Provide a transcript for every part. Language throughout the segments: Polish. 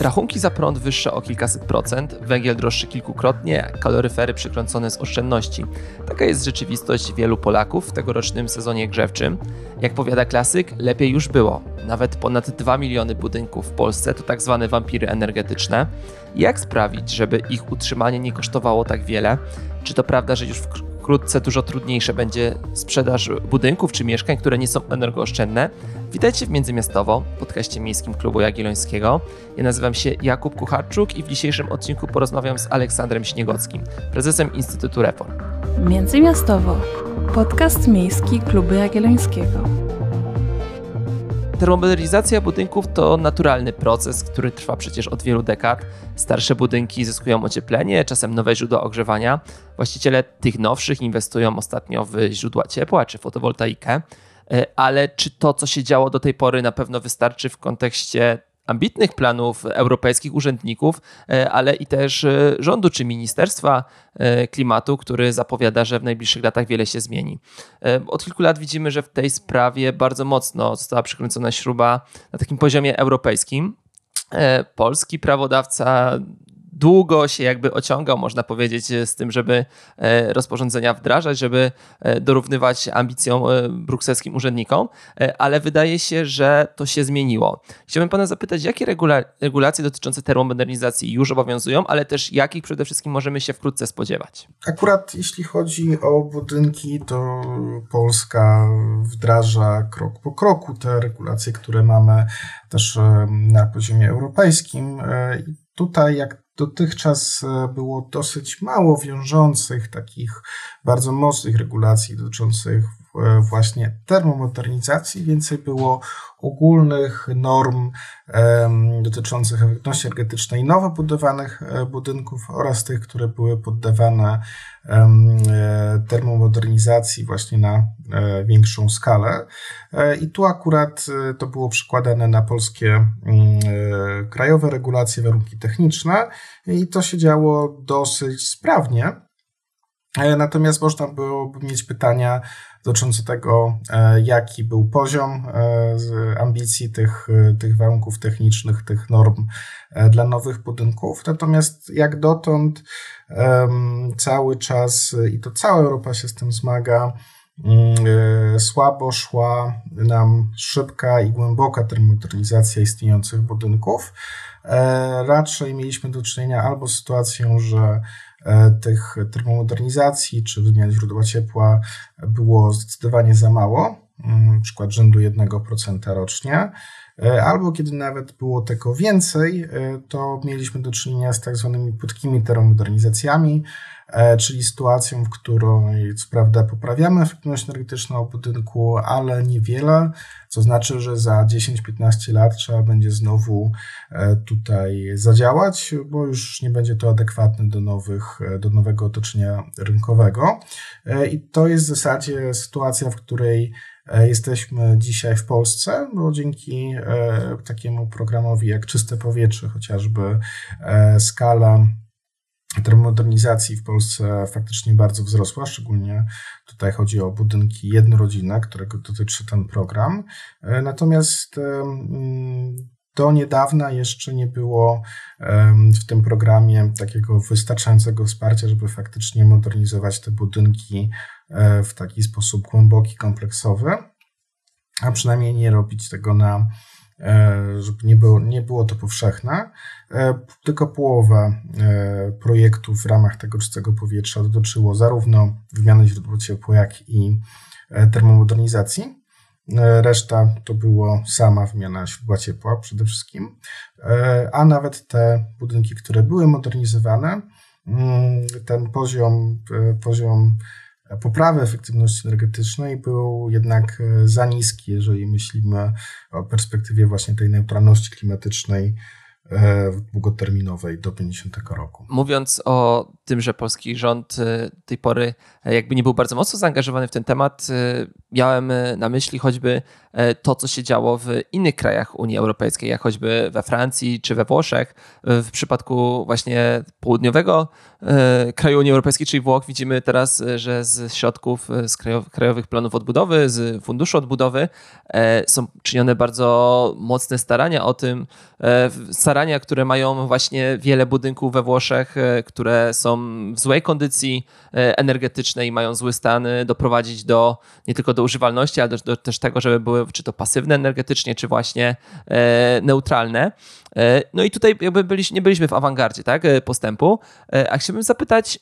Rachunki za prąd wyższe o kilkaset procent, węgiel droższy kilkukrotnie, kaloryfery przykręcone z oszczędności. Taka jest rzeczywistość wielu Polaków w tegorocznym sezonie grzewczym. Jak powiada klasyk, lepiej już było. Nawet ponad 2 miliony budynków w Polsce to tak zwane wampiry energetyczne. Jak sprawić, żeby ich utrzymanie nie kosztowało tak wiele? Czy to prawda, że już wkrótce dużo trudniejsze będzie sprzedaż budynków czy mieszkań, które nie są energooszczędne? Witajcie w Międzymiastowo, podcaście Miejskim Klubu Jagiellońskiego. Ja nazywam się Jakub Kucharczuk i w dzisiejszym odcinku porozmawiam z Aleksandrem Śniegockim, prezesem Instytutu Reform. Międzymiastowo, podcast miejski Klubu Jagiellońskiego. Termomodernizacja budynków to naturalny proces, który trwa przecież od wielu dekad. Starsze budynki zyskują ocieplenie, czasem nowe źródła ogrzewania. Właściciele tych nowszych inwestują ostatnio w źródła ciepła czy fotowoltaikę. E, ale czy to, co się działo do tej pory, na pewno wystarczy w kontekście ambitnych planów europejskich urzędników, e, ale i też e, rządu czy Ministerstwa Klimatu, który zapowiada, że w najbliższych latach wiele się zmieni. Od kilku lat widzimy, że w tej sprawie bardzo mocno została przykręcona śruba na takim poziomie europejskim. Polski prawodawca długo się jakby ociągał, można powiedzieć, z tym, żeby e, rozporządzenia wdrażać, żeby e, dorównywać ambicjom e, brukselskim urzędnikom, ale wydaje się, że to się zmieniło. Chciałbym pana zapytać, jakie regula regulacje dotyczące termomodernizacji już obowiązują, ale też jakich przede wszystkim możemy się wkrótce spodziewać? Akurat jeśli chodzi o budynki, to Polska wdraża krok po kroku te regulacje, które mamy też na poziomie europejskim. Tutaj, jak dotychczas e, było dosyć mało wiążących, takich bardzo mocnych regulacji dotyczących właśnie termomodernizacji, więcej było ogólnych norm dotyczących efektywności energetycznej nowo budowanych e, budynków oraz tych, które były poddawane e, termomodernizacji właśnie na e, większą skalę. I tu akurat to było przykładane na polskie mm, krajowe regulacje, warunki techniczne i to się działo dosyć sprawnie. Natomiast można byłoby mieć pytania dotyczące tego, e, jaki był poziom e, ambicji tych, e, tych warunków technicznych, tych norm dla nowych budynków. Natomiast jak dotąd cały czas, i to cała Europa się z tym zmaga, mm, słabo szła nam szybka i głęboka termomodernizacja istniejących budynków. Raczej mieliśmy do czynienia albo z sytuacją, że tych termomodernizacji czy wymiany źródła ciepła było zdecydowanie za mało, mm, przykład rzędu 1% rocznie, e, albo kiedy nawet było tego więcej, e, to mieliśmy do czynienia z tak zwanymi płytkimi termomodernizacjami, E, czyli sytuacją, w której co prawda poprawiamy efektywność energetyczną budynku, ale niewiele, co znaczy, że za 10-15 lat trzeba będzie znowu e, tutaj zadziałać, bo już nie będzie to adekwatne do, nowych, e, do nowego otoczenia rynkowego. I to jest w zasadzie sytuacja, w której jesteśmy dzisiaj w Polsce, bo dzięki takiemu programowi jak Czyste Powietrze, chociażby skala termomodernizacji w Polsce faktycznie bardzo wzrosła, szczególnie tutaj chodzi o budynki jednorodzinne, którego dotyczy ten program. E, natomiast do niedawna jeszcze nie było w tym programie takiego wystarczającego wsparcia, żeby faktycznie modernizować te budynki e, w taki sposób głęboki, kompleksowy, a przynajmniej nie robić tego na E, żeby nie było, nie było to powszechne. E, tylko połowa e, projektów w ramach tego czystego powietrza dotyczyło zarówno wymiany źródła ciepła, jak i termomodernizacji. Reszta to było sama wymiana źródła ciepła przede wszystkim, a nawet te budynki, które były modernizowane, mm, ten poziom, poziom poprawy efektywności energetycznej był jednak e, za niski, jeżeli myślimy o perspektywie właśnie tej neutralności klimatycznej długoterminowej do 50 roku. Mówiąc o tym, że polski rząd e, tej pory jakby nie był bardzo mocno zaangażowany w ten temat, miałem na myśli choćby to, co się działo w innych krajach Unii Europejskiej, jak choćby we Francji czy we Włoszech. W przypadku właśnie południowego E, kraju Unii Europejskiej, czyli Włoch, widzimy teraz, e, że z środków e, z krajowych planów odbudowy, z funduszu odbudowy są czynione bardzo mocne starania o tym, które mają właśnie wiele budynków we Włoszech, które są w złej kondycji energetycznej i mają zły stan, doprowadzić do nie tylko do używalności, ale też, do, też tego, żeby były czy to pasywne energetycznie, czy właśnie neutralne. No i tutaj jakby byliśmy, nie byliśmy w awangardzie tak, postępu. A chciałbym zapytać,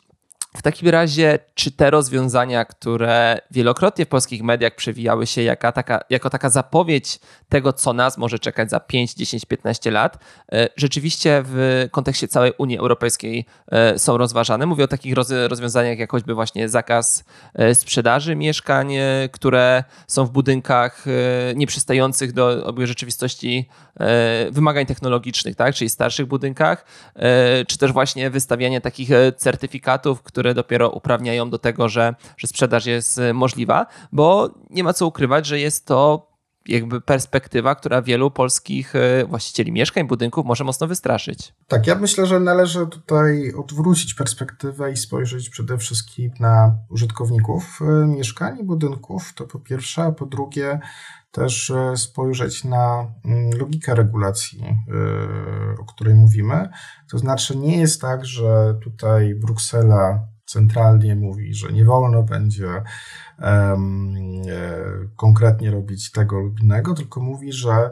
w takim razie, czy te rozwiązania, które wielokrotnie w polskich mediach przewijały się jaka taka, jako taka zapowiedź tego, co nas może czekać za 5, 10, 15 lat, e, rzeczywiście w kontekście całej Unii Europejskiej e, są rozważane? Mówię o takich rozwiązaniach jak choćby właśnie zakaz e, sprzedaży mieszkań, które są w budynkach nieprzystających do rzeczywistości wymagań technologicznych, tak? czyli starszych budynkach, czy też właśnie wystawianie takich certyfikatów, które dopiero uprawniają do tego, że, że sprzedaż jest y, możliwa, bo nie ma co ukrywać, że jest to jakby perspektywa, która wielu polskich y, właścicieli mieszkań, budynków może mocno wystraszyć. Tak, ja myślę, że należy tutaj odwrócić perspektywę i spojrzeć przede wszystkim na użytkowników y, mieszkań i budynków, to po pierwsze, a po drugie też spojrzeć na mm, logikę regulacji, o której mówimy. To znaczy, nie jest tak, że tutaj Bruksela centralnie mówi, że nie wolno będzie um, konkretnie robić tego lub innego, tylko mówi, że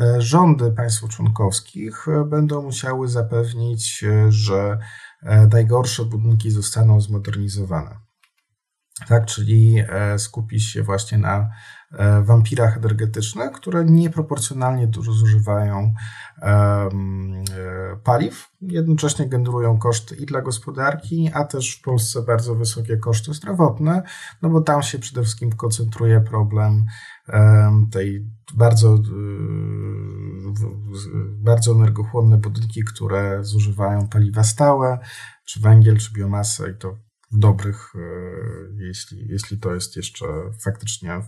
e, rządy państw członkowskich e, będą musiały zapewnić, że najgorsze budynki zostaną zmodernizowane. Tak, czyli skupić się właśnie na wampirach energetycznych, które nieproporcjonalnie dużo zużywają paliw, jednocześnie generują koszty i dla gospodarki, a też w Polsce bardzo wysokie koszty zdrowotne, no bo tam się przede wszystkim koncentruje problem tej bardzo, bardzo energochłonne budynki, które zużywają paliwa stałe, czy węgiel, czy biomasę i to dobrych, e, jeśli, jeśli to jest jeszcze faktycznie e,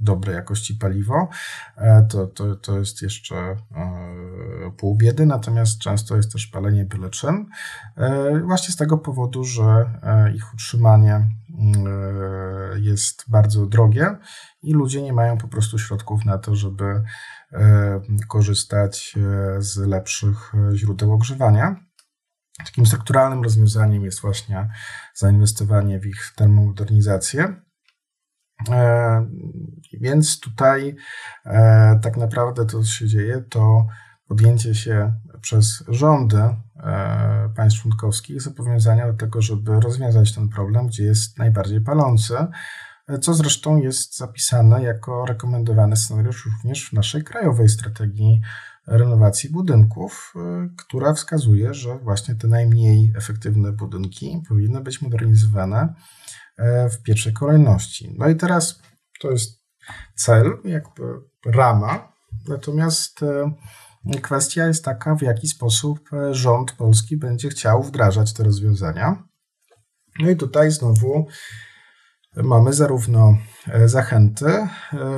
dobrej jakości paliwo, e, to, to, to jest jeszcze pół biedy, natomiast często jest też palenie byle czym. Właśnie z tego powodu, że ich utrzymanie jest bardzo drogie i ludzie nie mają po prostu środków na to, żeby korzystać z lepszych źródeł ogrzewania. Takim strukturalnym rozwiązaniem jest właśnie zainwestowanie w ich termomodernizację. E, więc tutaj e, tak naprawdę to, co się dzieje, to podjęcie się przez rządy e, państw członkowskich zobowiązania do tego, żeby rozwiązać ten problem, gdzie jest najbardziej palący, co zresztą jest zapisane jako rekomendowany scenariusz również w naszej krajowej strategii renowacji budynków, y, która wskazuje, że właśnie te najmniej efektywne budynki powinny być modernizowane e, w pierwszej kolejności. No i teraz to jest cel, jakby rama, natomiast e, kwestia jest taka, w jaki sposób rząd polski będzie chciał wdrażać te rozwiązania. No i tutaj znowu mamy zarówno e, zachęty, e,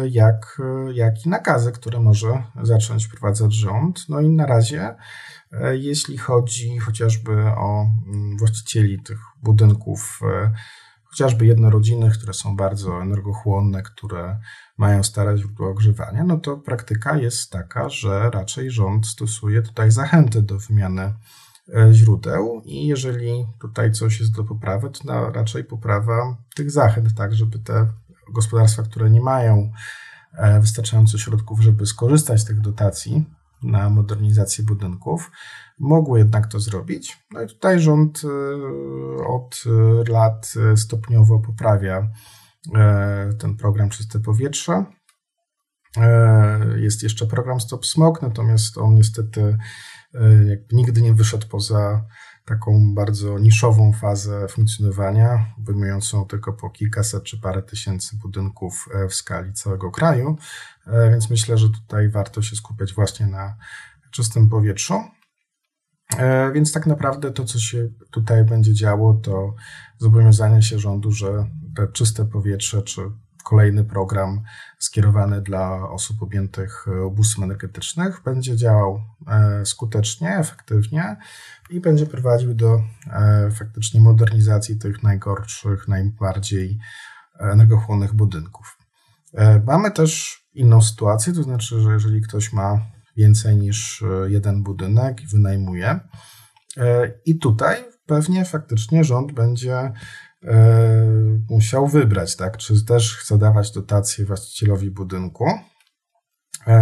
jak, e, jak i nakazy, które może zacząć wprowadzać rząd. No i na razie, jeśli chodzi chociażby o mm, właścicieli tych budynków, chociażby jednorodzinnych, które są bardzo energochłonne, które mają stare źródła ogrzewania, no to praktyka jest taka, że raczej rząd stosuje tutaj zachęty do wymiany źródeł i jeżeli tutaj coś jest do poprawy, to raczej poprawa tych zachęt, tak, żeby te gospodarstwa, które nie mają e, wystarczająco środków, żeby skorzystać z tych dotacji na modernizację budynków, mogły jednak to zrobić. No i tutaj rząd e, od lat stopniowo poprawia ten program Czyste Powietrze. Jest jeszcze program Stop Smog, natomiast on niestety E, nigdy nie wyszedł poza taką bardzo niszową fazę funkcjonowania, obejmującą tylko po kilkaset czy parę tysięcy budynków e, w skali całego kraju. E, więc myślę, że tutaj warto się skupiać właśnie na czystym powietrzu. Więc tak naprawdę to, co się tutaj będzie działo, to zobowiązanie się rządu, że te czyste powietrze czy kolejny program skierowany dla osób objętych ubóstwem energetycznych będzie działał e, skutecznie, efektywnie i będzie prowadził do e, faktycznie modernizacji tych najgorszych, najbardziej energochłonnych budynków. E, mamy też inną sytuację, to znaczy, że jeżeli ktoś ma więcej niż jeden budynek i wynajmuje. I tutaj pewnie faktycznie rząd będzie musiał wybrać, tak? czy też chce dawać dotację właścicielowi budynku,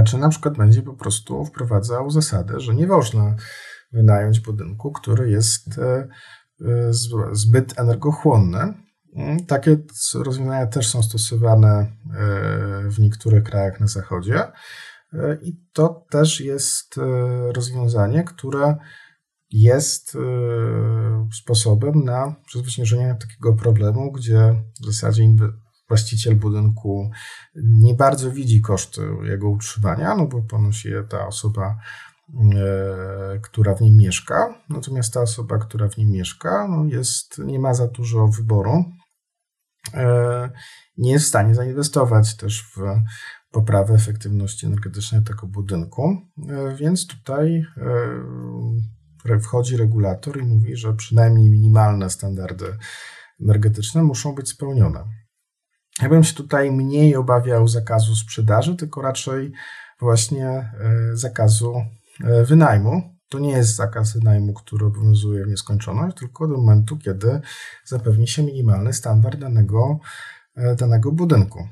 czy na przykład będzie po prostu wprowadzał zasadę, że nie można wynająć budynku, który jest zbyt energochłonny. Mm, takie rozwiązania też są stosowane e, w niektórych krajach na zachodzie. E, I to też jest e, rozwiązanie, które jest sposobem na przezwyciężenie takiego problemu, gdzie w zasadzie właściciel budynku nie bardzo widzi koszty jego utrzymania, no bo ponosi je ta osoba E, która w nim mieszka. Natomiast ta osoba, która w nim mieszka, no jest, nie ma za dużo wyboru. E, nie jest w stanie zainwestować też w poprawę efektywności energetycznej tego budynku. Więc tutaj wchodzi regulator i mówi, że przynajmniej minimalne standardy energetyczne muszą być spełnione. Ja bym się tutaj mniej obawiał zakazu sprzedaży, tylko raczej właśnie zakazu E, wynajmu. To nie jest zakaz wynajmu, który obowiązuje w nieskończoność, tylko do momentu, kiedy zapewni się minimalny standard danego, e, danego budynku.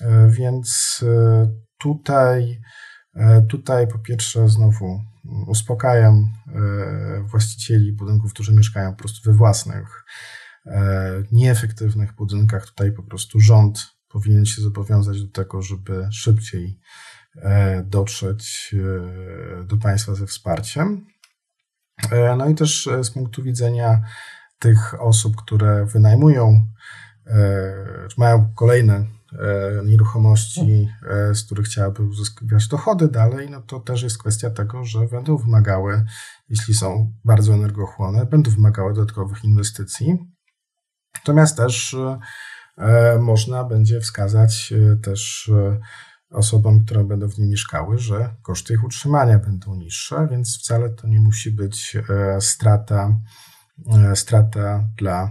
E, więc tutaj, tutaj po pierwsze znowu uspokajam właścicieli budynków, którzy mieszkają po prostu we własnych, nieefektywnych budynkach. Tutaj po prostu rząd powinien się zobowiązać do tego, żeby szybciej E, dotrzeć e, do państwa ze wsparciem. E, no i też z punktu widzenia tych osób, które wynajmują, mają kolejne nieruchomości, z których chciałaby uzyskiwać dochody dalej, no to też jest kwestia tego, że będą wymagały, jeśli są bardzo energochłonne, będą wymagały dodatkowych inwestycji. Natomiast też można będzie wskazać też osobom, które będą w nim mieszkały, że koszty ich utrzymania będą niższe, więc wcale to nie musi być e, strata, e, strata dla, e,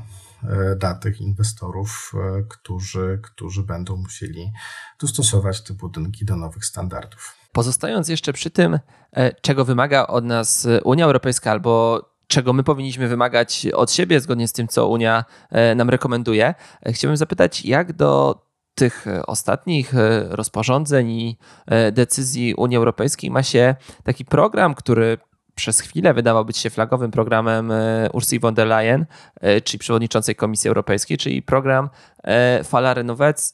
dla tych inwestorów, którzy, którzy będą musieli dostosować te budynki do nowych standardów. Pozostając jeszcze przy tym, czego wymaga od nas Unia Europejska albo czego my powinniśmy wymagać od siebie, zgodnie z tym, co Unia nam rekomenduje, chciałbym zapytać, jak do tych e, ostatnich e, rozporządzeń i e, decyzji Unii Europejskiej ma się taki program, który przez chwilę wydawał być się flagowym programem Ursula von der Leyen, czyli przewodniczącej Komisji Europejskiej, czyli program Fala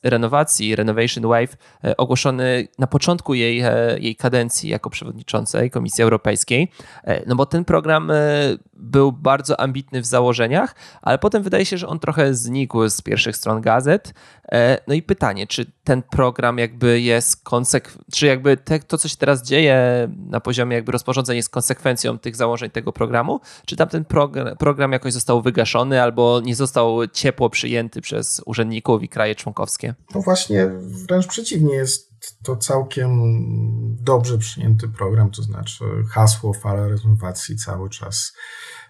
Renowacji, Renovation Wave, ogłoszony na początku jej, jej kadencji jako przewodniczącej Komisji Europejskiej. No bo ten program był bardzo ambitny w założeniach, ale potem wydaje się, że on trochę znikł z pierwszych stron gazet. E, no i pytanie, czy ten program jakby jest konsekwencją, czy jakby te, to, co się teraz dzieje na poziomie jakby rozporządzeń jest konsekwencją tych założeń tego programu, czy tam ten program, program jakoś został wygaszony albo nie został ciepło przyjęty przez urzędników i kraje członkowskie? No właśnie, wręcz przeciwnie, jest to całkiem dobrze przyjęty program, to znaczy hasło fala renowacji cały czas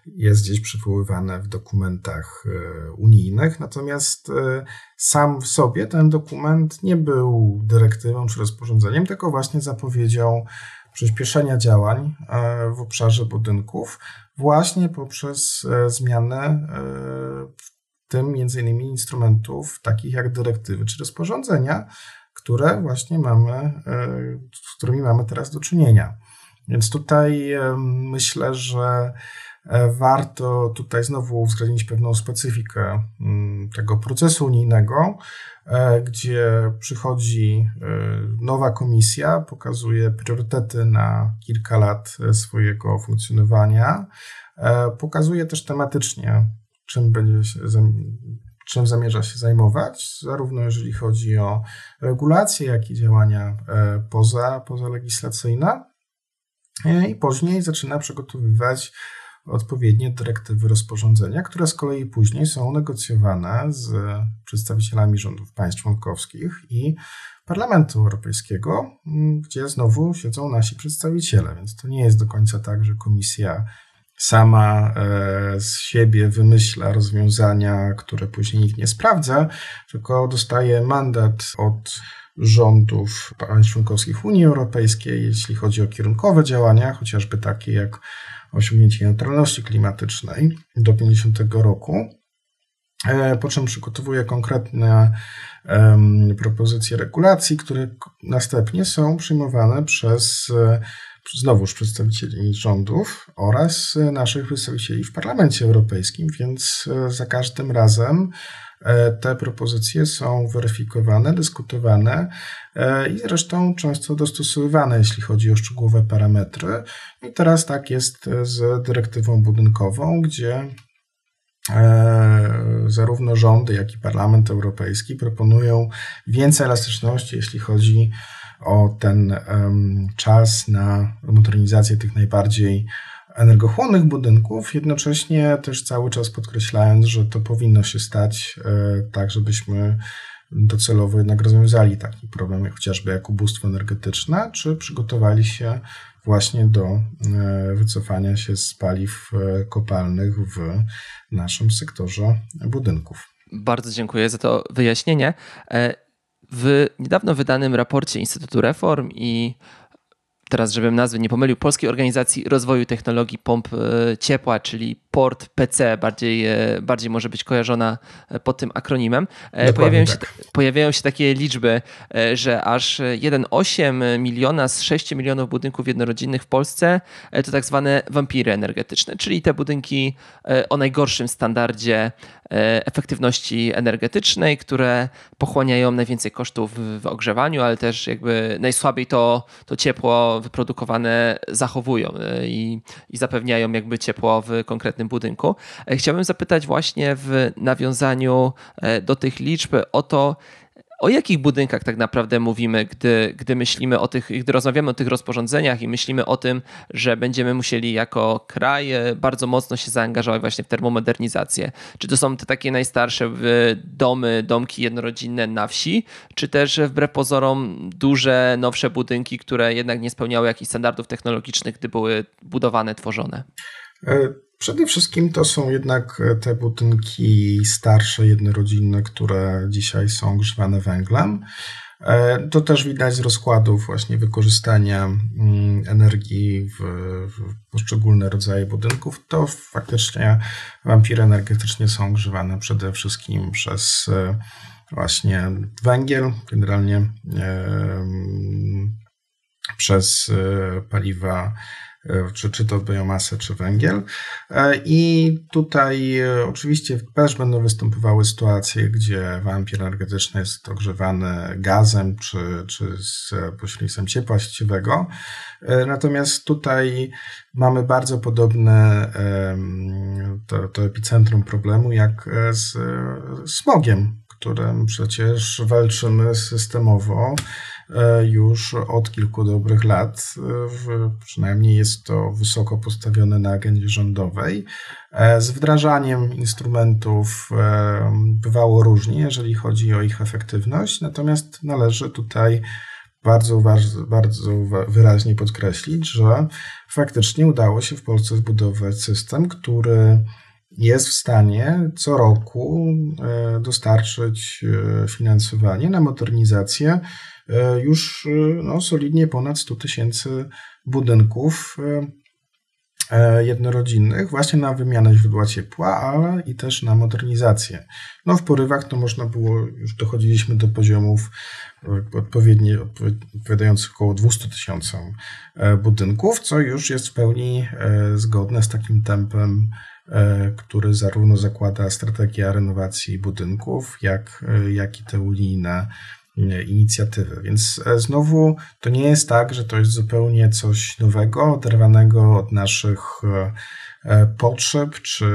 jest gdzieś przywoływane w dokumentach e, unijnych, natomiast e, sam w sobie ten dokument nie był dyrektywą czy rozporządzeniem, tylko właśnie zapowiedzią przyspieszenia działań e, w obszarze budynków, właśnie poprzez zmianę w tym innymi instrumentów takich jak dyrektywy czy rozporządzenia, które właśnie mamy, z którymi mamy teraz do czynienia. Więc tutaj myślę, że E, warto tutaj znowu uwzględnić pewną specyfikę mm, tego procesu unijnego, e, gdzie przychodzi e, nowa komisja, pokazuje priorytety na kilka lat swojego funkcjonowania, pokazuje też tematycznie, czym będzie się, czym zamierza się zajmować, zarówno jeżeli chodzi o regulacje, jak i działania poza, pozalegislacyjne. I później zaczyna przygotowywać odpowiednie dyrektywy rozporządzenia, które z kolei później są negocjowane z przedstawicielami rządów państw członkowskich i Parlamentu Europejskiego, gdzie znowu siedzą nasi przedstawiciele, więc to nie jest do końca tak, że komisja sama e, z siebie wymyśla rozwiązania, które później nikt nie sprawdza, tylko dostaje mandat od rządów państw członkowskich Unii Europejskiej, jeśli chodzi o kierunkowe działania, chociażby takie jak osiągnięcie neutralności klimatycznej do 50 roku. E, po czym przygotowuje konkretne um, propozycje regulacji, które następnie są przyjmowane przez znowuż przedstawicieli rządów oraz naszych przedstawicieli w Parlamencie Europejskim, więc e, za każdym razem te propozycje są weryfikowane, dyskutowane i zresztą często dostosowywane, jeśli chodzi o szczegółowe parametry. I teraz tak jest z dyrektywą budynkową, gdzie E, zarówno rządy, jak i Parlament Europejski proponują więcej elastyczności, jeśli chodzi o ten czas na modernizację tych najbardziej energochłonnych budynków, jednocześnie też cały czas podkreślając, że to powinno się stać e, tak, żebyśmy docelowo jednak rozwiązali taki problem, jak chociażby jak ubóstwo energetyczne, czy przygotowali się właśnie do e, wycofania się z paliw e, kopalnych w naszym sektorze budynków. Bardzo dziękuję za to wyjaśnienie. E, w niedawno wydanym raporcie Instytutu Reform i teraz żebym nazwy nie pomylił, Polskiej Organizacji Rozwoju Technologii Pomp Ciepła, czyli PORT PC, bardziej, e, bardziej może być kojarzona e, pod tym akronimem. E, pojawiają, tak. się, pojawiają się takie liczby, że aż 1,8 miliona z 6 milionów budynków jednorodzinnych w Polsce to tak zwane wampiry energetyczne, czyli te budynki o najgorszym standardzie efektywności energetycznej, które pochłaniają najwięcej kosztów w ogrzewaniu, ale też jakby najsłabiej to, to ciepło wyprodukowane zachowują i, i zapewniają jakby ciepło w konkretnym budynku. E, chciałbym zapytać właśnie w nawiązaniu e, do tych liczb o to, o jakich budynkach tak naprawdę mówimy, gdy, gdy myślimy o tych, gdy rozmawiamy o tych rozporządzeniach i myślimy o tym, że będziemy musieli jako kraj e, bardzo mocno się zaangażować właśnie w termomodernizację? Czy to są te takie najstarsze domy, domki jednorodzinne na wsi, czy też wbrew pozorom duże, nowsze budynki, które jednak nie spełniały jakichś standardów technologicznych, gdy były budowane, tworzone? Przede wszystkim to są jednak e, te budynki starsze, jednorodzinne, które dzisiaj są ogrzewane węglem. E, to też widać z rozkładów właśnie wykorzystania mm, energii w, poszczególne rodzaje budynków. To faktycznie wampiry energetycznie są ogrzewane przede wszystkim przez e, właśnie węgiel, generalnie przez paliwa czy, czy to biomasę, czy węgiel. E, I tutaj e, oczywiście też będą występowały sytuacje, gdzie wampir energetyczny jest ogrzewany gazem, czy, czy z pośrednictwem ciepła sieciowego. Natomiast tutaj mamy bardzo podobne to, to epicentrum problemu jak z smogiem, którym przecież walczymy systemowo E, już od kilku dobrych lat. E, przynajmniej jest to wysoko postawione na agendzie rządowej. E, z wdrażaniem instrumentów bywało różnie, jeżeli chodzi o ich efektywność, natomiast należy tutaj bardzo, bardzo wyraźnie podkreślić, że faktycznie udało się w Polsce zbudować system, który jest w stanie co roku dostarczyć finansowanie na modernizację E, już e, no, solidnie ponad 100 tysięcy budynków e, jednorodzinnych właśnie na wymianę źródła ciepła, ale i też na modernizację. No w porywach to można było, już dochodziliśmy do poziomów odpowiednio odpowiadających około 200 tysiącom budynków, co już jest w pełni zgodne z takim tempem, który zarówno zakłada strategia renowacji budynków, jak, jak i te unijne inicjatywy. Więc e, znowu to nie jest tak, że to jest zupełnie coś nowego, oderwanego od naszych e, e, potrzeb czy,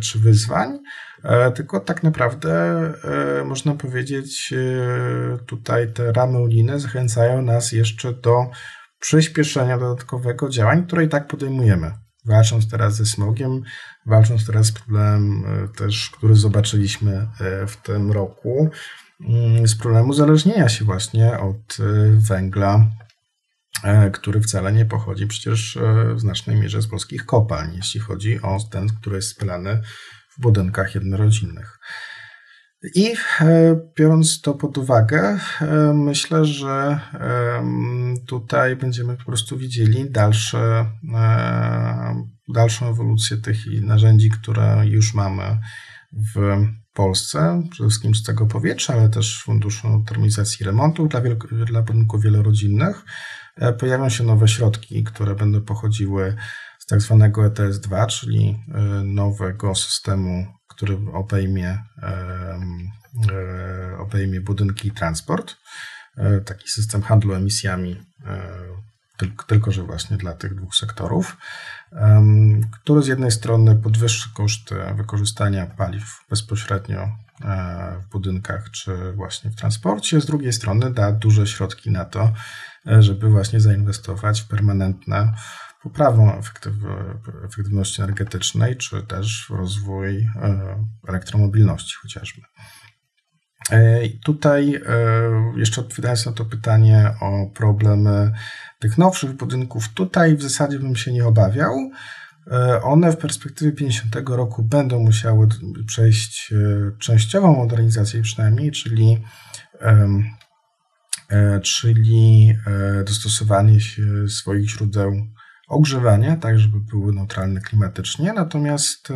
czy wyzwań, tylko tak naprawdę można powiedzieć, tutaj te ramy unijne zachęcają nas jeszcze do przyspieszenia dodatkowego działań, które i tak podejmujemy. Walcząc teraz ze smogiem, walcząc teraz z problemem też, który zobaczyliśmy w tym roku, z problemu uzależnienia się właśnie od e, węgla, e, który wcale nie pochodzi przecież e, w znacznej mierze z polskich kopalń, jeśli chodzi o ten, który jest spalany w budynkach jednorodzinnych. I biorąc to pod uwagę, myślę, że tutaj będziemy po prostu widzieli dalsze, dalszą ewolucję tych narzędzi, które już mamy w Polsce, przede wszystkim z tego powietrza, ale też Funduszu Termizacji i Remontów dla, dla budynków wielorodzinnych. E, pojawią się nowe środki, które będą pochodziły z tak zwanego ETS-2, czyli e, nowego systemu, który obejmie, e, obejmie budynki i transport. Taki system handlu emisjami, tylko że właśnie dla tych dwóch sektorów który z jednej strony podwyższy koszty wykorzystania paliw bezpośrednio e, w budynkach czy właśnie w transporcie, z drugiej strony da duże środki na to, e, żeby właśnie zainwestować w permanentne poprawę efektywności energetycznej, czy też w rozwój e, elektromobilności chociażby. Tutaj jeszcze odpowiadając na to pytanie o problemy tych nowszych budynków tutaj w zasadzie bym się nie obawiał. E, one w perspektywie 50 roku będą musiały przejść e, częściową modernizację przynajmniej, czyli, e, czyli dostosowanie się swoich źródeł ogrzewania, tak żeby były neutralne klimatycznie. Natomiast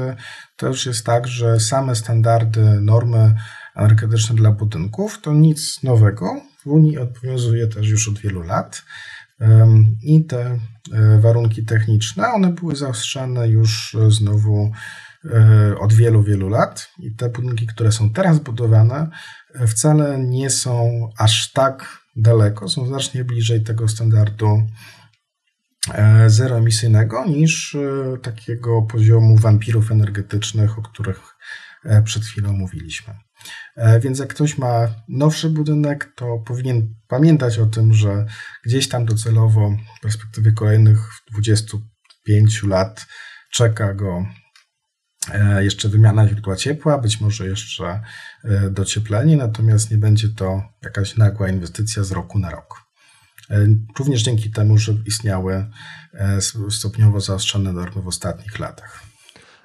to już jest tak, że same standardy, normy energetyczne dla budynków to nic nowego. W Unii obowiązuje też już od wielu lat. I te e, warunki techniczne, one były zaostrzane już znowu e, od wielu, wielu lat. I te budynki, które są teraz budowane, e, wcale nie są aż tak daleko, są znacznie bliżej tego standardu zeroemisyjnego niż takiego poziomu wampirów energetycznych, o których przed chwilą mówiliśmy. E, więc jak ktoś ma nowszy budynek, to powinien pamiętać o tym, że gdzieś tam docelowo w perspektywie kolejnych 25 lat czeka go e, jeszcze wymiana źródła ciepła, być może jeszcze e, docieplenie, natomiast nie będzie to jakaś nagła inwestycja z roku na rok. Również dzięki temu, że istniały stopniowo zaostrzone normy w ostatnich latach.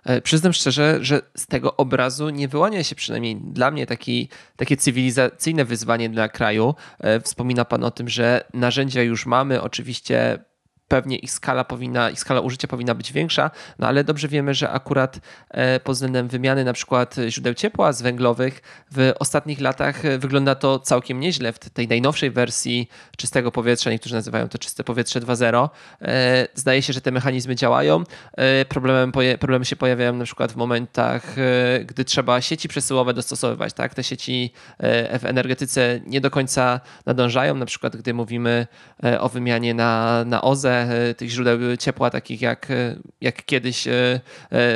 E, przyznam szczerze, że z tego obrazu nie wyłania się przynajmniej dla mnie taki, takie cywilizacyjne wyzwanie dla kraju. E, wspomina Pan o tym, że narzędzia już mamy. Oczywiście pewnie ich skala powinna, ich skala użycia powinna być większa, no ale dobrze wiemy, że akurat e, pod względem wymiany na przykład źródeł ciepła z węglowych w ostatnich latach e, wygląda to całkiem nieźle. W tej najnowszej wersji czystego powietrza, niektórzy nazywają to czyste powietrze 2.0, e, zdaje się, że te mechanizmy działają. Problemem, problemy się pojawiają na przykład w momentach, gdy trzeba sieci przesyłowe dostosowywać. Tak? Te sieci w energetyce nie do końca nadążają, na przykład gdy mówimy o wymianie na, na OZE, E, tych źródeł ciepła, takich jak, e, jak kiedyś e,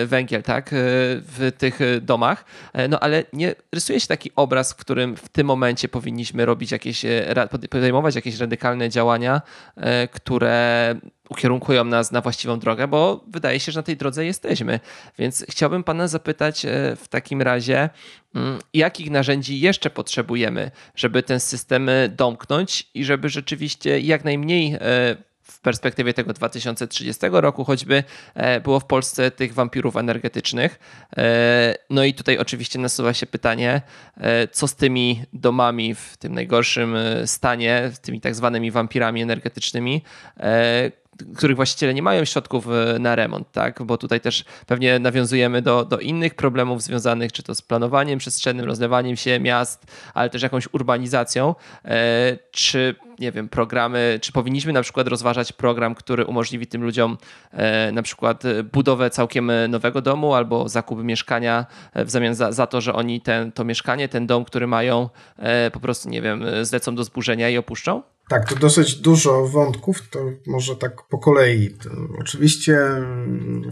węgiel, tak, w tych domach. No ale nie rysuje się taki obraz, w którym w tym momencie powinniśmy robić jakieś, podejmować jakieś radykalne działania, które ukierunkują nas na właściwą drogę, bo wydaje się, że na tej drodze jesteśmy. Więc chciałbym Pana zapytać w takim razie, mm, jakich narzędzi jeszcze potrzebujemy, żeby ten system domknąć i żeby rzeczywiście jak najmniej w perspektywie tego 2030 roku choćby e, było w Polsce tych wampirów energetycznych. E, no i tutaj oczywiście nasuwa się pytanie, e, co z tymi domami w tym najgorszym stanie, tymi tak zwanymi wampirami energetycznymi, których właściciele nie mają środków e, na remont, tak? bo tutaj też pewnie nawiązujemy do, do innych problemów związanych czy to z planowaniem przestrzennym, rozlewaniem się miast, ale też jakąś urbanizacją. E, czy, nie wiem, programy, czy powinniśmy na przykład rozważać program, który umożliwi tym ludziom e, na przykład budowę całkiem nowego domu albo zakup mieszkania w zamian za, za to, że oni ten, to mieszkanie, ten dom, który mają, po prostu, nie wiem, zlecą do zburzenia i opuszczą? Tak, to dosyć dużo wątków, to może tak po kolei. To oczywiście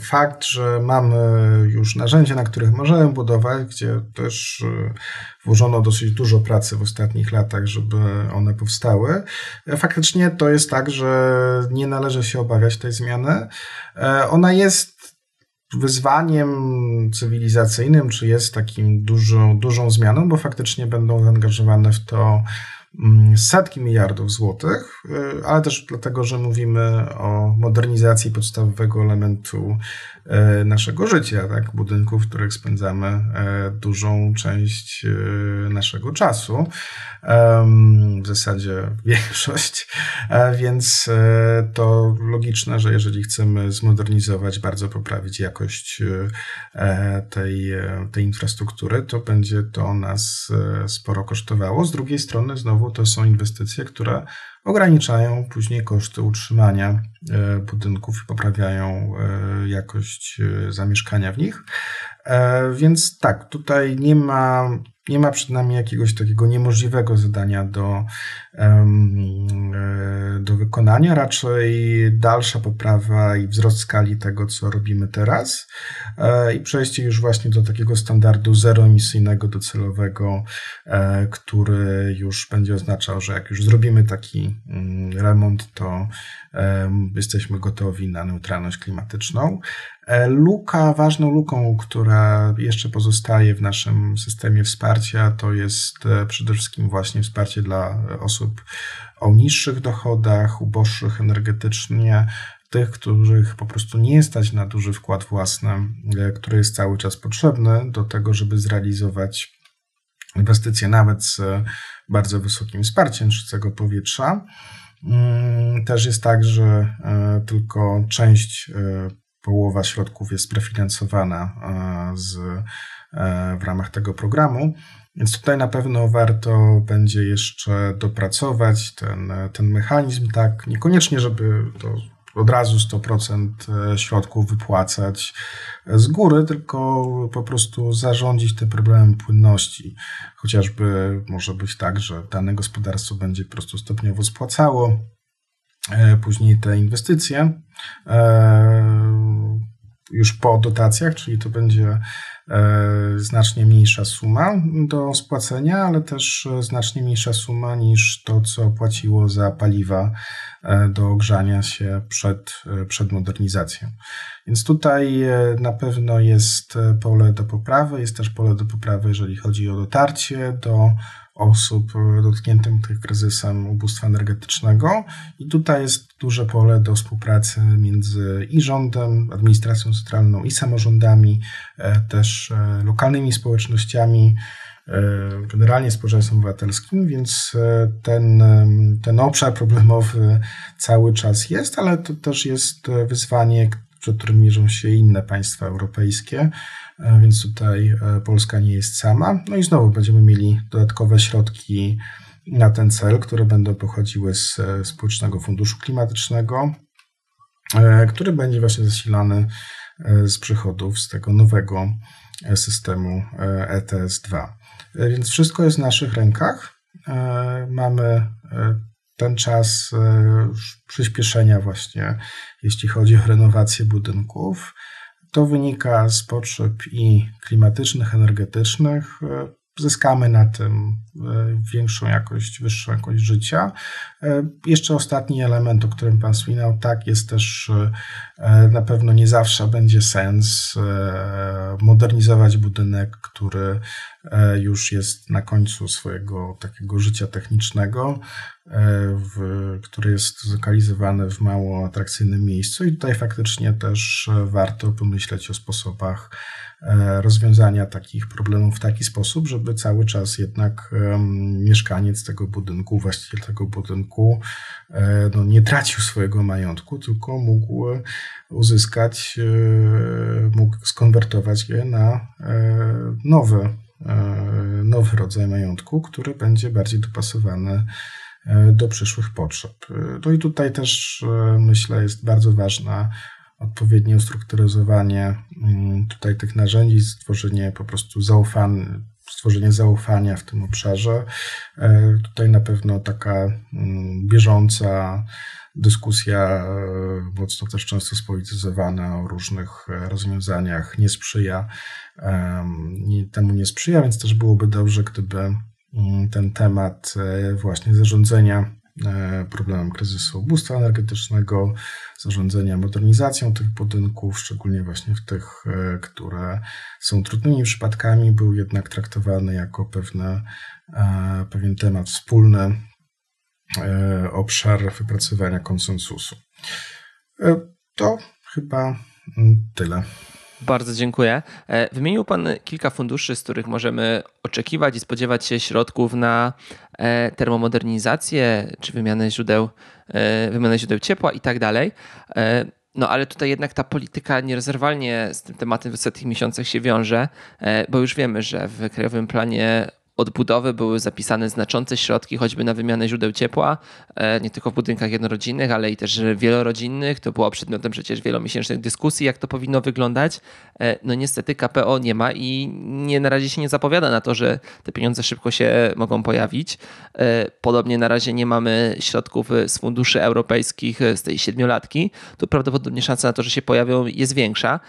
fakt, że mamy już narzędzia, na których możemy budować, gdzie też y, włożono dosyć dużo pracy w ostatnich latach, żeby one powstały. Faktycznie to jest tak, że nie należy się obawiać tej zmiany. E, ona jest wyzwaniem cywilizacyjnym, czy jest takim dużą, dużą zmianą, bo faktycznie będą zaangażowane w to mm, setki miliardów złotych, y, ale też dlatego, że mówimy o modernizacji podstawowego elementu naszego życia, tak? budynków, w których spędzamy dużą część naszego czasu, w zasadzie większość, więc to logiczne, że jeżeli chcemy zmodernizować, bardzo poprawić jakość tej, tej infrastruktury, to będzie to nas sporo kosztowało. Z drugiej strony, znowu to są inwestycje, które ograniczają później koszty utrzymania e, budynków i poprawiają e, jakość e, zamieszkania w nich. Więc tak, tutaj nie ma nie ma przed nami jakiegoś takiego niemożliwego zadania do, e, do wykonania, raczej dalsza poprawa i wzrost skali tego, co robimy teraz e, i przejście już właśnie do takiego standardu zeroemisyjnego, docelowego, e, który już będzie oznaczał, że jak już zrobimy taki mm, remont, to jesteśmy gotowi na neutralność klimatyczną. E, luka, ważną luką, która jeszcze pozostaje w naszym systemie wsparcia, to jest e, przede wszystkim właśnie wsparcie dla osób o niższych dochodach, uboższych energetycznie, tych, których po prostu nie stać na duży wkład własny, e, który jest cały czas potrzebny do tego, żeby zrealizować inwestycje nawet z bardzo wysokim wsparciem czystego powietrza. Mm, też jest tak, że tylko część połowa środków jest prefinansowana e, z, e, w ramach tego programu. Więc tutaj na pewno warto będzie jeszcze dopracować ten, ten mechanizm, tak, niekoniecznie, żeby to od razu 100% e, środków wypłacać z góry, tylko po prostu zarządzić tym problemem płynności. Chociażby może być tak, że dane gospodarstwo będzie po prostu stopniowo spłacało później te inwestycje już po dotacjach, czyli to będzie e, znacznie mniejsza suma do spłacenia, ale też znacznie mniejsza suma niż to, co płaciło za paliwa do ogrzania się przed, przed modernizacją. Więc tutaj na pewno jest pole do poprawy, jest też pole do poprawy, jeżeli chodzi o dotarcie do osób dotkniętych kryzysem ubóstwa energetycznego. I tutaj jest duże pole do współpracy między i rządem, administracją centralną, i samorządami, e, też e, lokalnymi społecznościami, e, generalnie społeczeństwem obywatelskim, więc ten, ten obszar problemowy cały czas jest, ale to też jest wyzwanie, przed którym mierzą się inne państwa europejskie. E, więc tutaj e, Polska nie jest sama. No i znowu będziemy mieli dodatkowe środki na ten cel, które będą pochodziły z e, Społecznego Funduszu Klimatycznego, który będzie właśnie zasilany z przychodów z tego nowego systemu ETS-2. Więc wszystko jest w naszych rękach. Mamy ten czas przyspieszenia właśnie, jeśli chodzi o renowację budynków. To wynika z potrzeb i klimatycznych, energetycznych. Zyskamy na tym e, większą jakość, wyższą jakość życia. E, jeszcze ostatni element, o którym Pan wspominał, tak, jest też e, na pewno nie zawsze będzie sens modernizować budynek, który już jest na końcu swojego takiego życia technicznego, w, który jest zlokalizowany w mało atrakcyjnym miejscu i tutaj faktycznie też warto pomyśleć o sposobach rozwiązania takich problemów w taki sposób, żeby cały czas jednak mieszkaniec tego budynku, właściciel tego budynku e, no, nie tracił swojego majątku, tylko mógł uzyskać, e, mógł skonwertować je na e, nowy, nowy rodzaj majątku, który będzie bardziej dopasowany do przyszłych potrzeb. No i tutaj też myślę jest bardzo ważna odpowiednie ustrukturyzowanie mm, tutaj tych narzędzi, stworzenie po prostu zaufania, stworzenie zaufania w tym obszarze. E, tutaj na pewno taka mm, bieżąca dyskusja, e, mocno też często spolityzowana o różnych e, rozwiązaniach nie sprzyja, temu nie sprzyja, więc też byłoby dobrze, gdyby mm, ten temat właśnie zarządzania problemem kryzysu ubóstwa energetycznego, zarządzania modernizacją tych budynków, szczególnie właśnie w tych, które są trudnymi przypadkami, był jednak traktowany jako pewne, pewien temat wspólny, obszar wypracowania konsensusu. To chyba tyle. Bardzo dziękuję. E, wymienił Pan kilka funduszy, z których możemy oczekiwać i spodziewać się środków na e, termomodernizację czy wymianę źródeł, e, wymianę źródeł ciepła i tak dalej. No ale tutaj jednak ta polityka nierozerwalnie z tym tematem w ostatnich miesiącach się wiąże, bo już wiemy, że w Krajowym Planie odbudowy były zapisane znaczące środki choćby na wymianę źródeł ciepła, e, nie tylko w budynkach jednorodzinnych, ale i też wielorodzinnych. To było przedmiotem przecież wielomiesięcznych dyskusji, jak to powinno wyglądać. E, no niestety KPO nie ma i nie na razie się nie zapowiada na to, że te pieniądze szybko się mogą pojawić. E, podobnie na razie nie mamy środków z funduszy europejskich z tej siedmiolatki. Tu prawdopodobnie szansa na to, że się pojawią jest większa.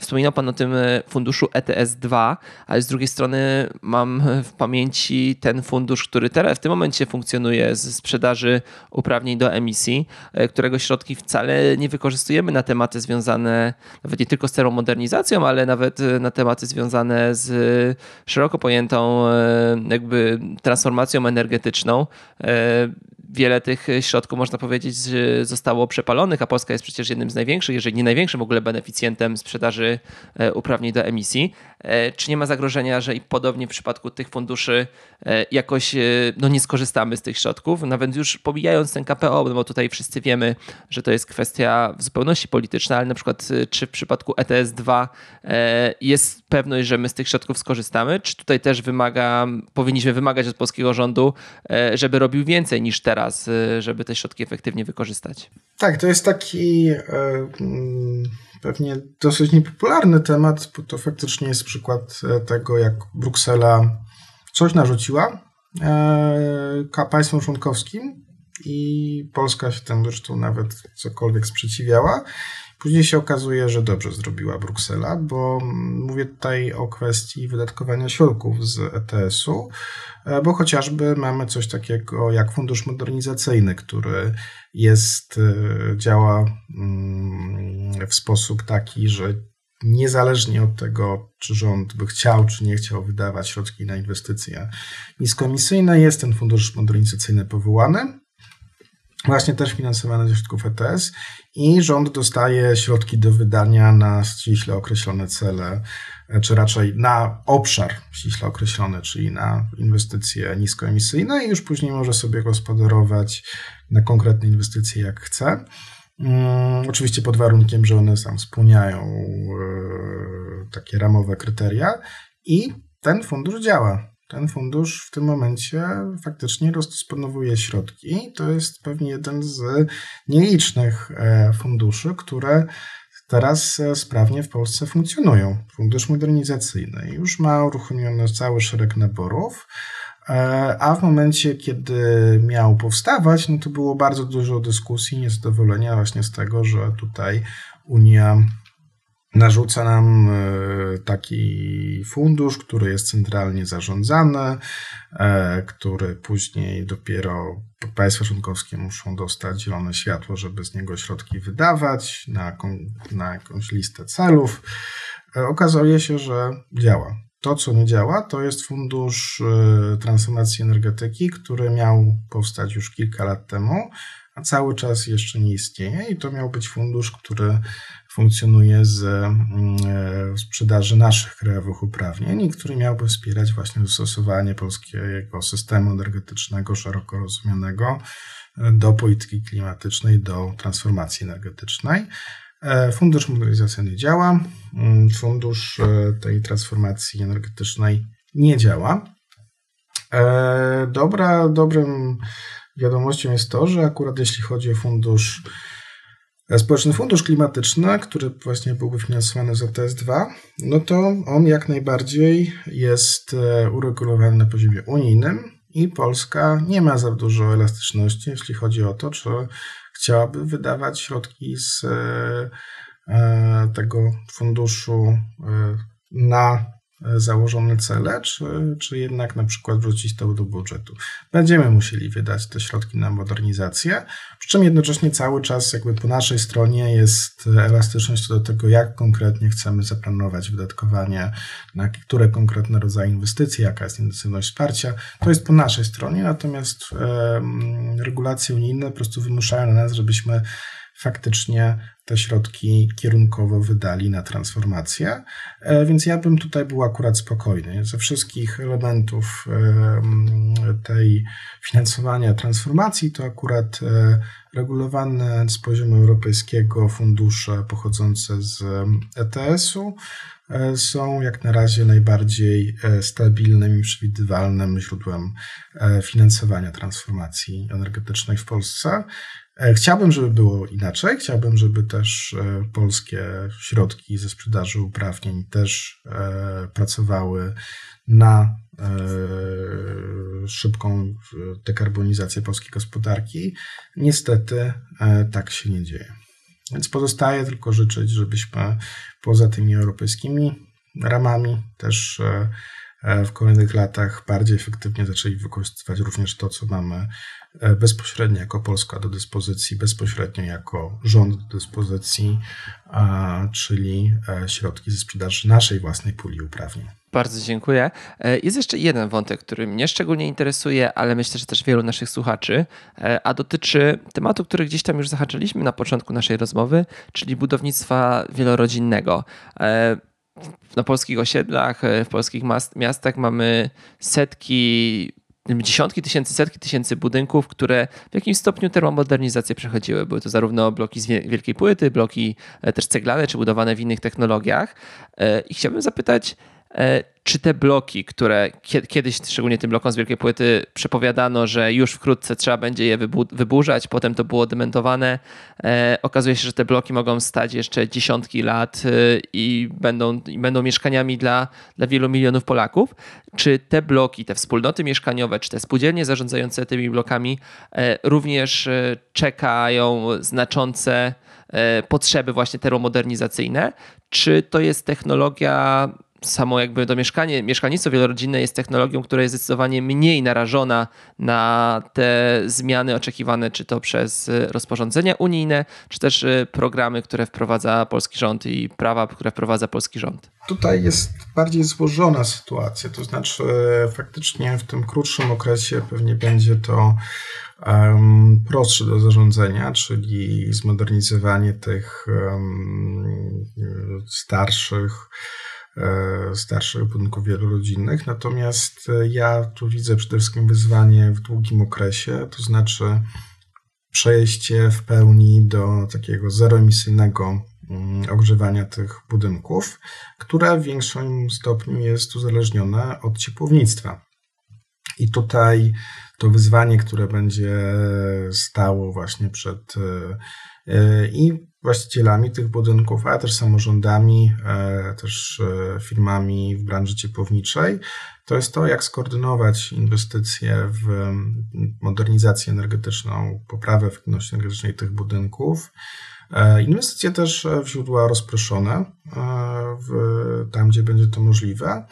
Wspominał Pan o tym funduszu ETS-2, ale z drugiej strony mam w pamięci ten fundusz, który teraz w tym momencie funkcjonuje z sprzedaży uprawnień do emisji, e, którego środki wcale nie wykorzystujemy na tematy związane nawet nie tylko z termomodernizacją, ale nawet e, na tematy związane z szeroko pojętą e, jakby transformacją energetyczną wiele tych środków, można powiedzieć, zostało przepalonych, a Polska jest przecież jednym z największych, jeżeli nie największym w ogóle beneficjentem sprzedaży e, uprawnień do emisji. E, czy nie ma zagrożenia, że i podobnie w przypadku tych funduszy e, jakoś no, nie skorzystamy z tych środków? Nawet już pomijając ten KPO, no bo tutaj wszyscy wiemy, że to jest kwestia w zupełności polityczna, ale na przykład czy w przypadku ETS-2 jest pewność, że my z tych środków skorzystamy? Czy tutaj też wymaga, powinniśmy wymagać od polskiego rządu, żeby robił więcej niż teraz? Teraz, y, żeby te środki efektywnie wykorzystać. Tak, to jest taki e, mm, pewnie dosyć niepopularny temat, bo to faktycznie jest przykład e, tego, jak Bruksela coś narzuciła e, państwom członkowskim i Polska się temu zresztą nawet cokolwiek sprzeciwiała. Później się okazuje, że dobrze zrobiła Bruksela, bo mówię tutaj o kwestii wydatkowania środków z ETS-u, e, bo chociażby mamy coś takiego jak fundusz modernizacyjny, który jest, e, działa mm, w sposób taki, że niezależnie od tego, czy rząd by chciał, czy nie chciał wydawać środki na inwestycje niskoemisyjne, jest ten fundusz modernizacyjny powołany właśnie też finansowane ze środków ETS i rząd dostaje środki do wydania na ściśle określone cele, czy raczej na obszar ściśle określony, czyli na inwestycje niskoemisyjne i już później może sobie gospodarować na konkretne inwestycje jak chce. Um, oczywiście pod warunkiem, że one sam spełniają e, takie ramowe kryteria i ten fundusz działa ten fundusz w tym momencie faktycznie rozdysponowuje środki. To jest pewnie jeden z nielicznych e, funduszy, które teraz e, sprawnie w Polsce funkcjonują. Fundusz modernizacyjny już ma uruchomiony cały szereg naborów. E, a w momencie, kiedy miał powstawać, no to było bardzo dużo dyskusji, niezadowolenia właśnie z tego, że tutaj Unia narzuca nam e, taki fundusz, który jest centralnie zarządzany, e, który później dopiero państwa członkowskie muszą dostać zielone światło, żeby z niego środki wydawać na, na jakąś listę celów. E, okazuje się, że działa. To, co nie działa, to jest fundusz transformacji energetyki, który miał powstać już kilka lat temu, a cały czas jeszcze nie istnieje i to miał być fundusz, który funkcjonuje z mm, e, sprzedaży naszych krajowych uprawnień i który miałby wspierać właśnie dostosowanie polskiego systemu energetycznego szeroko rozumianego e, do polityki klimatycznej, do transformacji energetycznej. E, fundusz modernizacyjny działa, mm, fundusz tej transformacji energetycznej nie działa. Dobra, dobrym wiadomością jest to, że akurat jeśli chodzi o fundusz Społeczny Fundusz Klimatyczny, który właśnie byłby finansowany z ETS-2, no to on jak najbardziej jest e, uregulowany na poziomie unijnym i Polska nie ma za dużo elastyczności, jeśli chodzi o to, czy chciałaby wydawać środki z e, e, tego funduszu na założone cele, czy, czy jednak na przykład wrócić to do budżetu. Będziemy musieli wydać te środki na modernizację, przy czym jednocześnie cały czas jakby po naszej stronie jest elastyczność do tego, jak konkretnie chcemy zaplanować wydatkowanie, na które konkretne rodzaje inwestycji, jaka jest intensywność wsparcia. To jest po naszej stronie, natomiast regulacje unijne po prostu wymuszają na nas, żebyśmy faktycznie te środki kierunkowo wydali na transformację. E, więc ja bym tutaj był akurat spokojny. Ze wszystkich elementów tej finansowania transformacji to akurat e, regulowane z poziomu europejskiego fundusze pochodzące z ETS-u e, są jak na razie najbardziej stabilnym i przewidywalnym źródłem finansowania transformacji energetycznej w Polsce. E, chciałbym, żeby było inaczej. Chciałbym, żeby też e, polskie środki ze sprzedaży uprawnień też e, pracowały na szybką dekarbonizację polskiej gospodarki. Niestety tak się nie dzieje. Więc pozostaje tylko życzyć, żebyśmy poza tymi europejskimi ramami też w kolejnych latach bardziej efektywnie zaczęli wykorzystywać również to, co mamy E, bezpośrednio jako Polska do dyspozycji, bezpośrednio jako rząd do dyspozycji, czyli e, środki ze sprzedaży naszej własnej puli uprawnień. Bardzo dziękuję. E, jest jeszcze jeden wątek, który mnie szczególnie interesuje, ale myślę, że też wielu naszych słuchaczy, a dotyczy tematu, który gdzieś tam już zahaczyliśmy na początku naszej rozmowy, czyli budownictwa wielorodzinnego. Na polskich osiedlach, w polskich miastach mamy setki dziesiątki tysięcy, setki tysięcy budynków, które w jakimś stopniu termomodernizację przechodziły. Były to zarówno bloki z wielkiej płyty, bloki e, też ceglane, czy budowane w innych technologiach. E, I chciałbym zapytać, E, czy te bloki, które kiedyś, szczególnie tym blokom z wielkiej płyty, przepowiadano, że już wkrótce trzeba będzie je wyburzać, potem to było dementowane. E, okazuje się, że te bloki mogą stać jeszcze dziesiątki lat e, i będą, i będą mieszkaniami dla, dla wielu milionów Polaków. Czy te bloki, te wspólnoty mieszkaniowe, czy te spółdzielnie zarządzające tymi blokami również czekają znaczące potrzeby właśnie termomodernizacyjne? Czy to jest technologia samo jakby to mieszkanie, mieszkalnictwo wielorodzinne jest technologią, która jest zdecydowanie mniej narażona na te zmiany oczekiwane, czy to przez rozporządzenia unijne, czy też y, programy, które wprowadza polski rząd i prawa, które wprowadza polski rząd. Tutaj jest bardziej złożona sytuacja, to znaczy e, faktycznie w tym krótszym okresie pewnie będzie to um, prostsze do zarządzania, czyli zmodernizowanie tych um, starszych starszych budynków wielorodzinnych. Natomiast e, ja tu widzę przede wszystkim wyzwanie w długim okresie, to znaczy przejście w pełni do takiego zeroemisyjnego mm, ogrzewania tych budynków, które w większym stopniu jest uzależnione od ciepłownictwa. I tutaj to wyzwanie, które będzie stało właśnie przed e, i właścicielami tych budynków, ale też samorządami, e, też e, firmami w branży ciepłowniczej, to jest to, jak skoordynować inwestycje w modernizację energetyczną, poprawę efektywności energetycznej tych budynków. E, inwestycje też w źródła rozproszone, w, tam gdzie będzie to możliwe,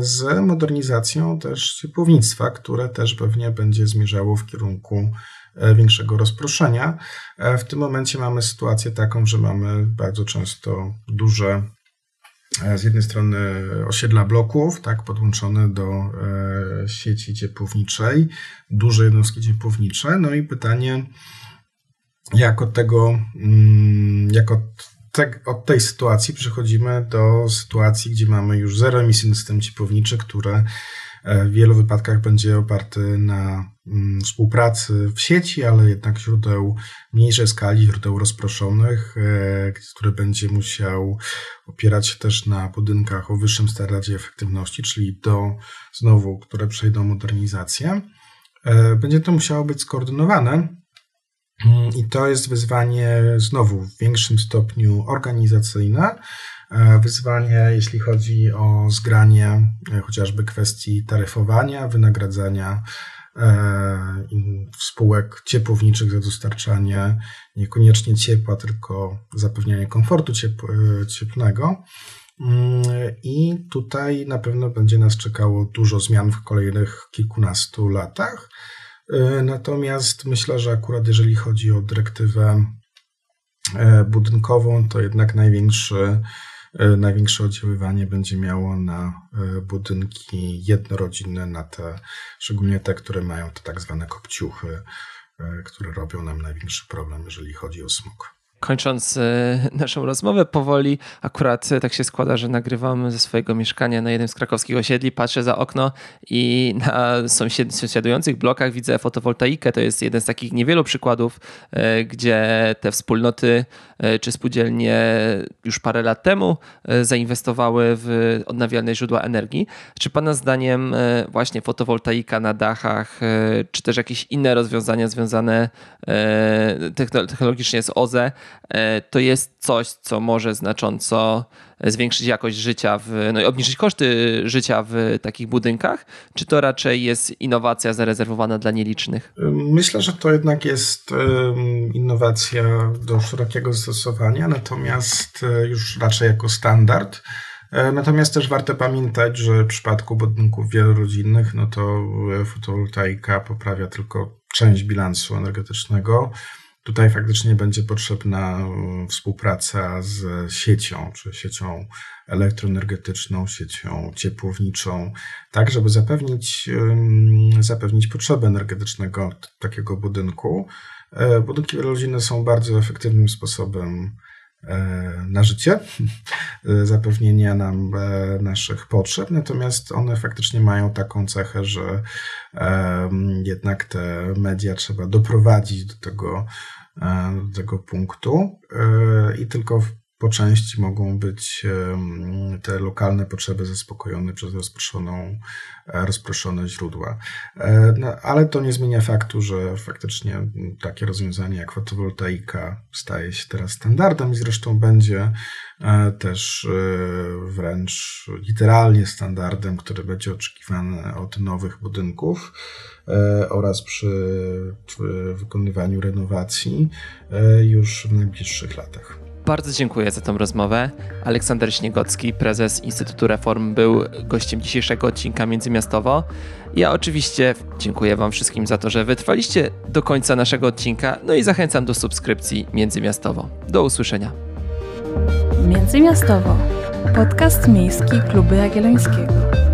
z modernizacją też ciepłownictwa, które też pewnie będzie zmierzało w kierunku E, większego rozproszenia. E, w tym momencie mamy sytuację taką, że mamy bardzo często duże e, z jednej strony osiedla bloków, tak, podłączone do sieci ciepłowniczej, duże jednostki ciepłownicze. No i pytanie, jak od tego, mm, jak od, od tej sytuacji przechodzimy do sytuacji, gdzie mamy już zeroemisyjny system ciepłowniczy, które w wielu wypadkach będzie oparty na mm, współpracy w sieci, ale jednak źródeł mniejszej skali, źródeł rozproszonych, e, który będzie musiał opierać się też na budynkach o wyższym standardzie efektywności, czyli do znowu, które przejdą modernizację. E, będzie to musiało być skoordynowane. Mm, I to jest wyzwanie znowu w większym stopniu organizacyjne, E, wyzwanie, jeśli chodzi o zgranie e, chociażby kwestii taryfowania, wynagradzania e, spółek ciepłowniczych za dostarczanie niekoniecznie ciepła, tylko zapewnianie komfortu cieplnego. Mm, I tutaj na pewno będzie nas czekało dużo zmian w kolejnych kilkunastu latach. E, natomiast myślę, że akurat jeżeli chodzi o dyrektywę e, budynkową, to jednak największy, e, największe oddziaływanie będzie miało na budynki jednorodzinne, na te, szczególnie te, które mają te tak zwane kopciuchy, które robią nam największy problem, jeżeli chodzi o smog kończąc e, naszą rozmowę powoli, akurat e, tak się składa, że nagrywam ze swojego mieszkania na jednym z krakowskich osiedli, patrzę za okno i na sąsiadujących blokach widzę fotowoltaikę. To jest jeden z takich niewielu przykładów, e, gdzie te wspólnoty czy spółdzielnie już parę lat temu zainwestowały w odnawialne źródła energii. Czy Pana zdaniem właśnie fotowoltaika na dachach, czy też jakieś inne rozwiązania związane technologicznie z OZE to jest coś, co może znacząco zwiększyć jakość życia, w, no i obniżyć koszty życia w takich budynkach? Czy to raczej jest innowacja zarezerwowana dla nielicznych? Myślę, że to jednak jest innowacja do szerokiego zastosowania, natomiast e, już raczej jako standard. E, natomiast też warto pamiętać, że w przypadku budynków wielorodzinnych, no to fotowoltaika poprawia tylko część bilansu energetycznego. Tutaj faktycznie będzie potrzebna mm, współpraca z siecią, czy siecią elektroenergetyczną, siecią ciepłowniczą, tak żeby zapewnić, zapewnić potrzebę energetycznego takiego budynku. E, budynki wielorodzinne są bardzo efektywnym sposobem e, na życie, zapewnienia nam e, naszych potrzeb, natomiast one faktycznie mają taką cechę, że jednak te media trzeba doprowadzić do tego, e, do tego punktu e, i tylko po części mogą być te lokalne potrzeby zaspokojone przez rozproszoną, rozproszone źródła. No, ale to nie zmienia faktu, że faktycznie takie rozwiązanie jak fotowoltaika staje się teraz standardem i zresztą będzie E, też e, wręcz literalnie standardem, który będzie oczekiwany od nowych budynków e, oraz przy wykonywaniu renowacji już w najbliższych latach. Bardzo dziękuję za tę rozmowę. Aleksander Śniegocki, prezes Instytutu Reform, był gościem dzisiejszego odcinka Międzymiastowo. Ja oczywiście dziękuję Wam wszystkim za to, że wytrwaliście do końca naszego odcinka, no i zachęcam do subskrypcji Międzymiastowo. Do usłyszenia. Międzymiastowo. Podcast miejski Kluby Jagiellońskiego.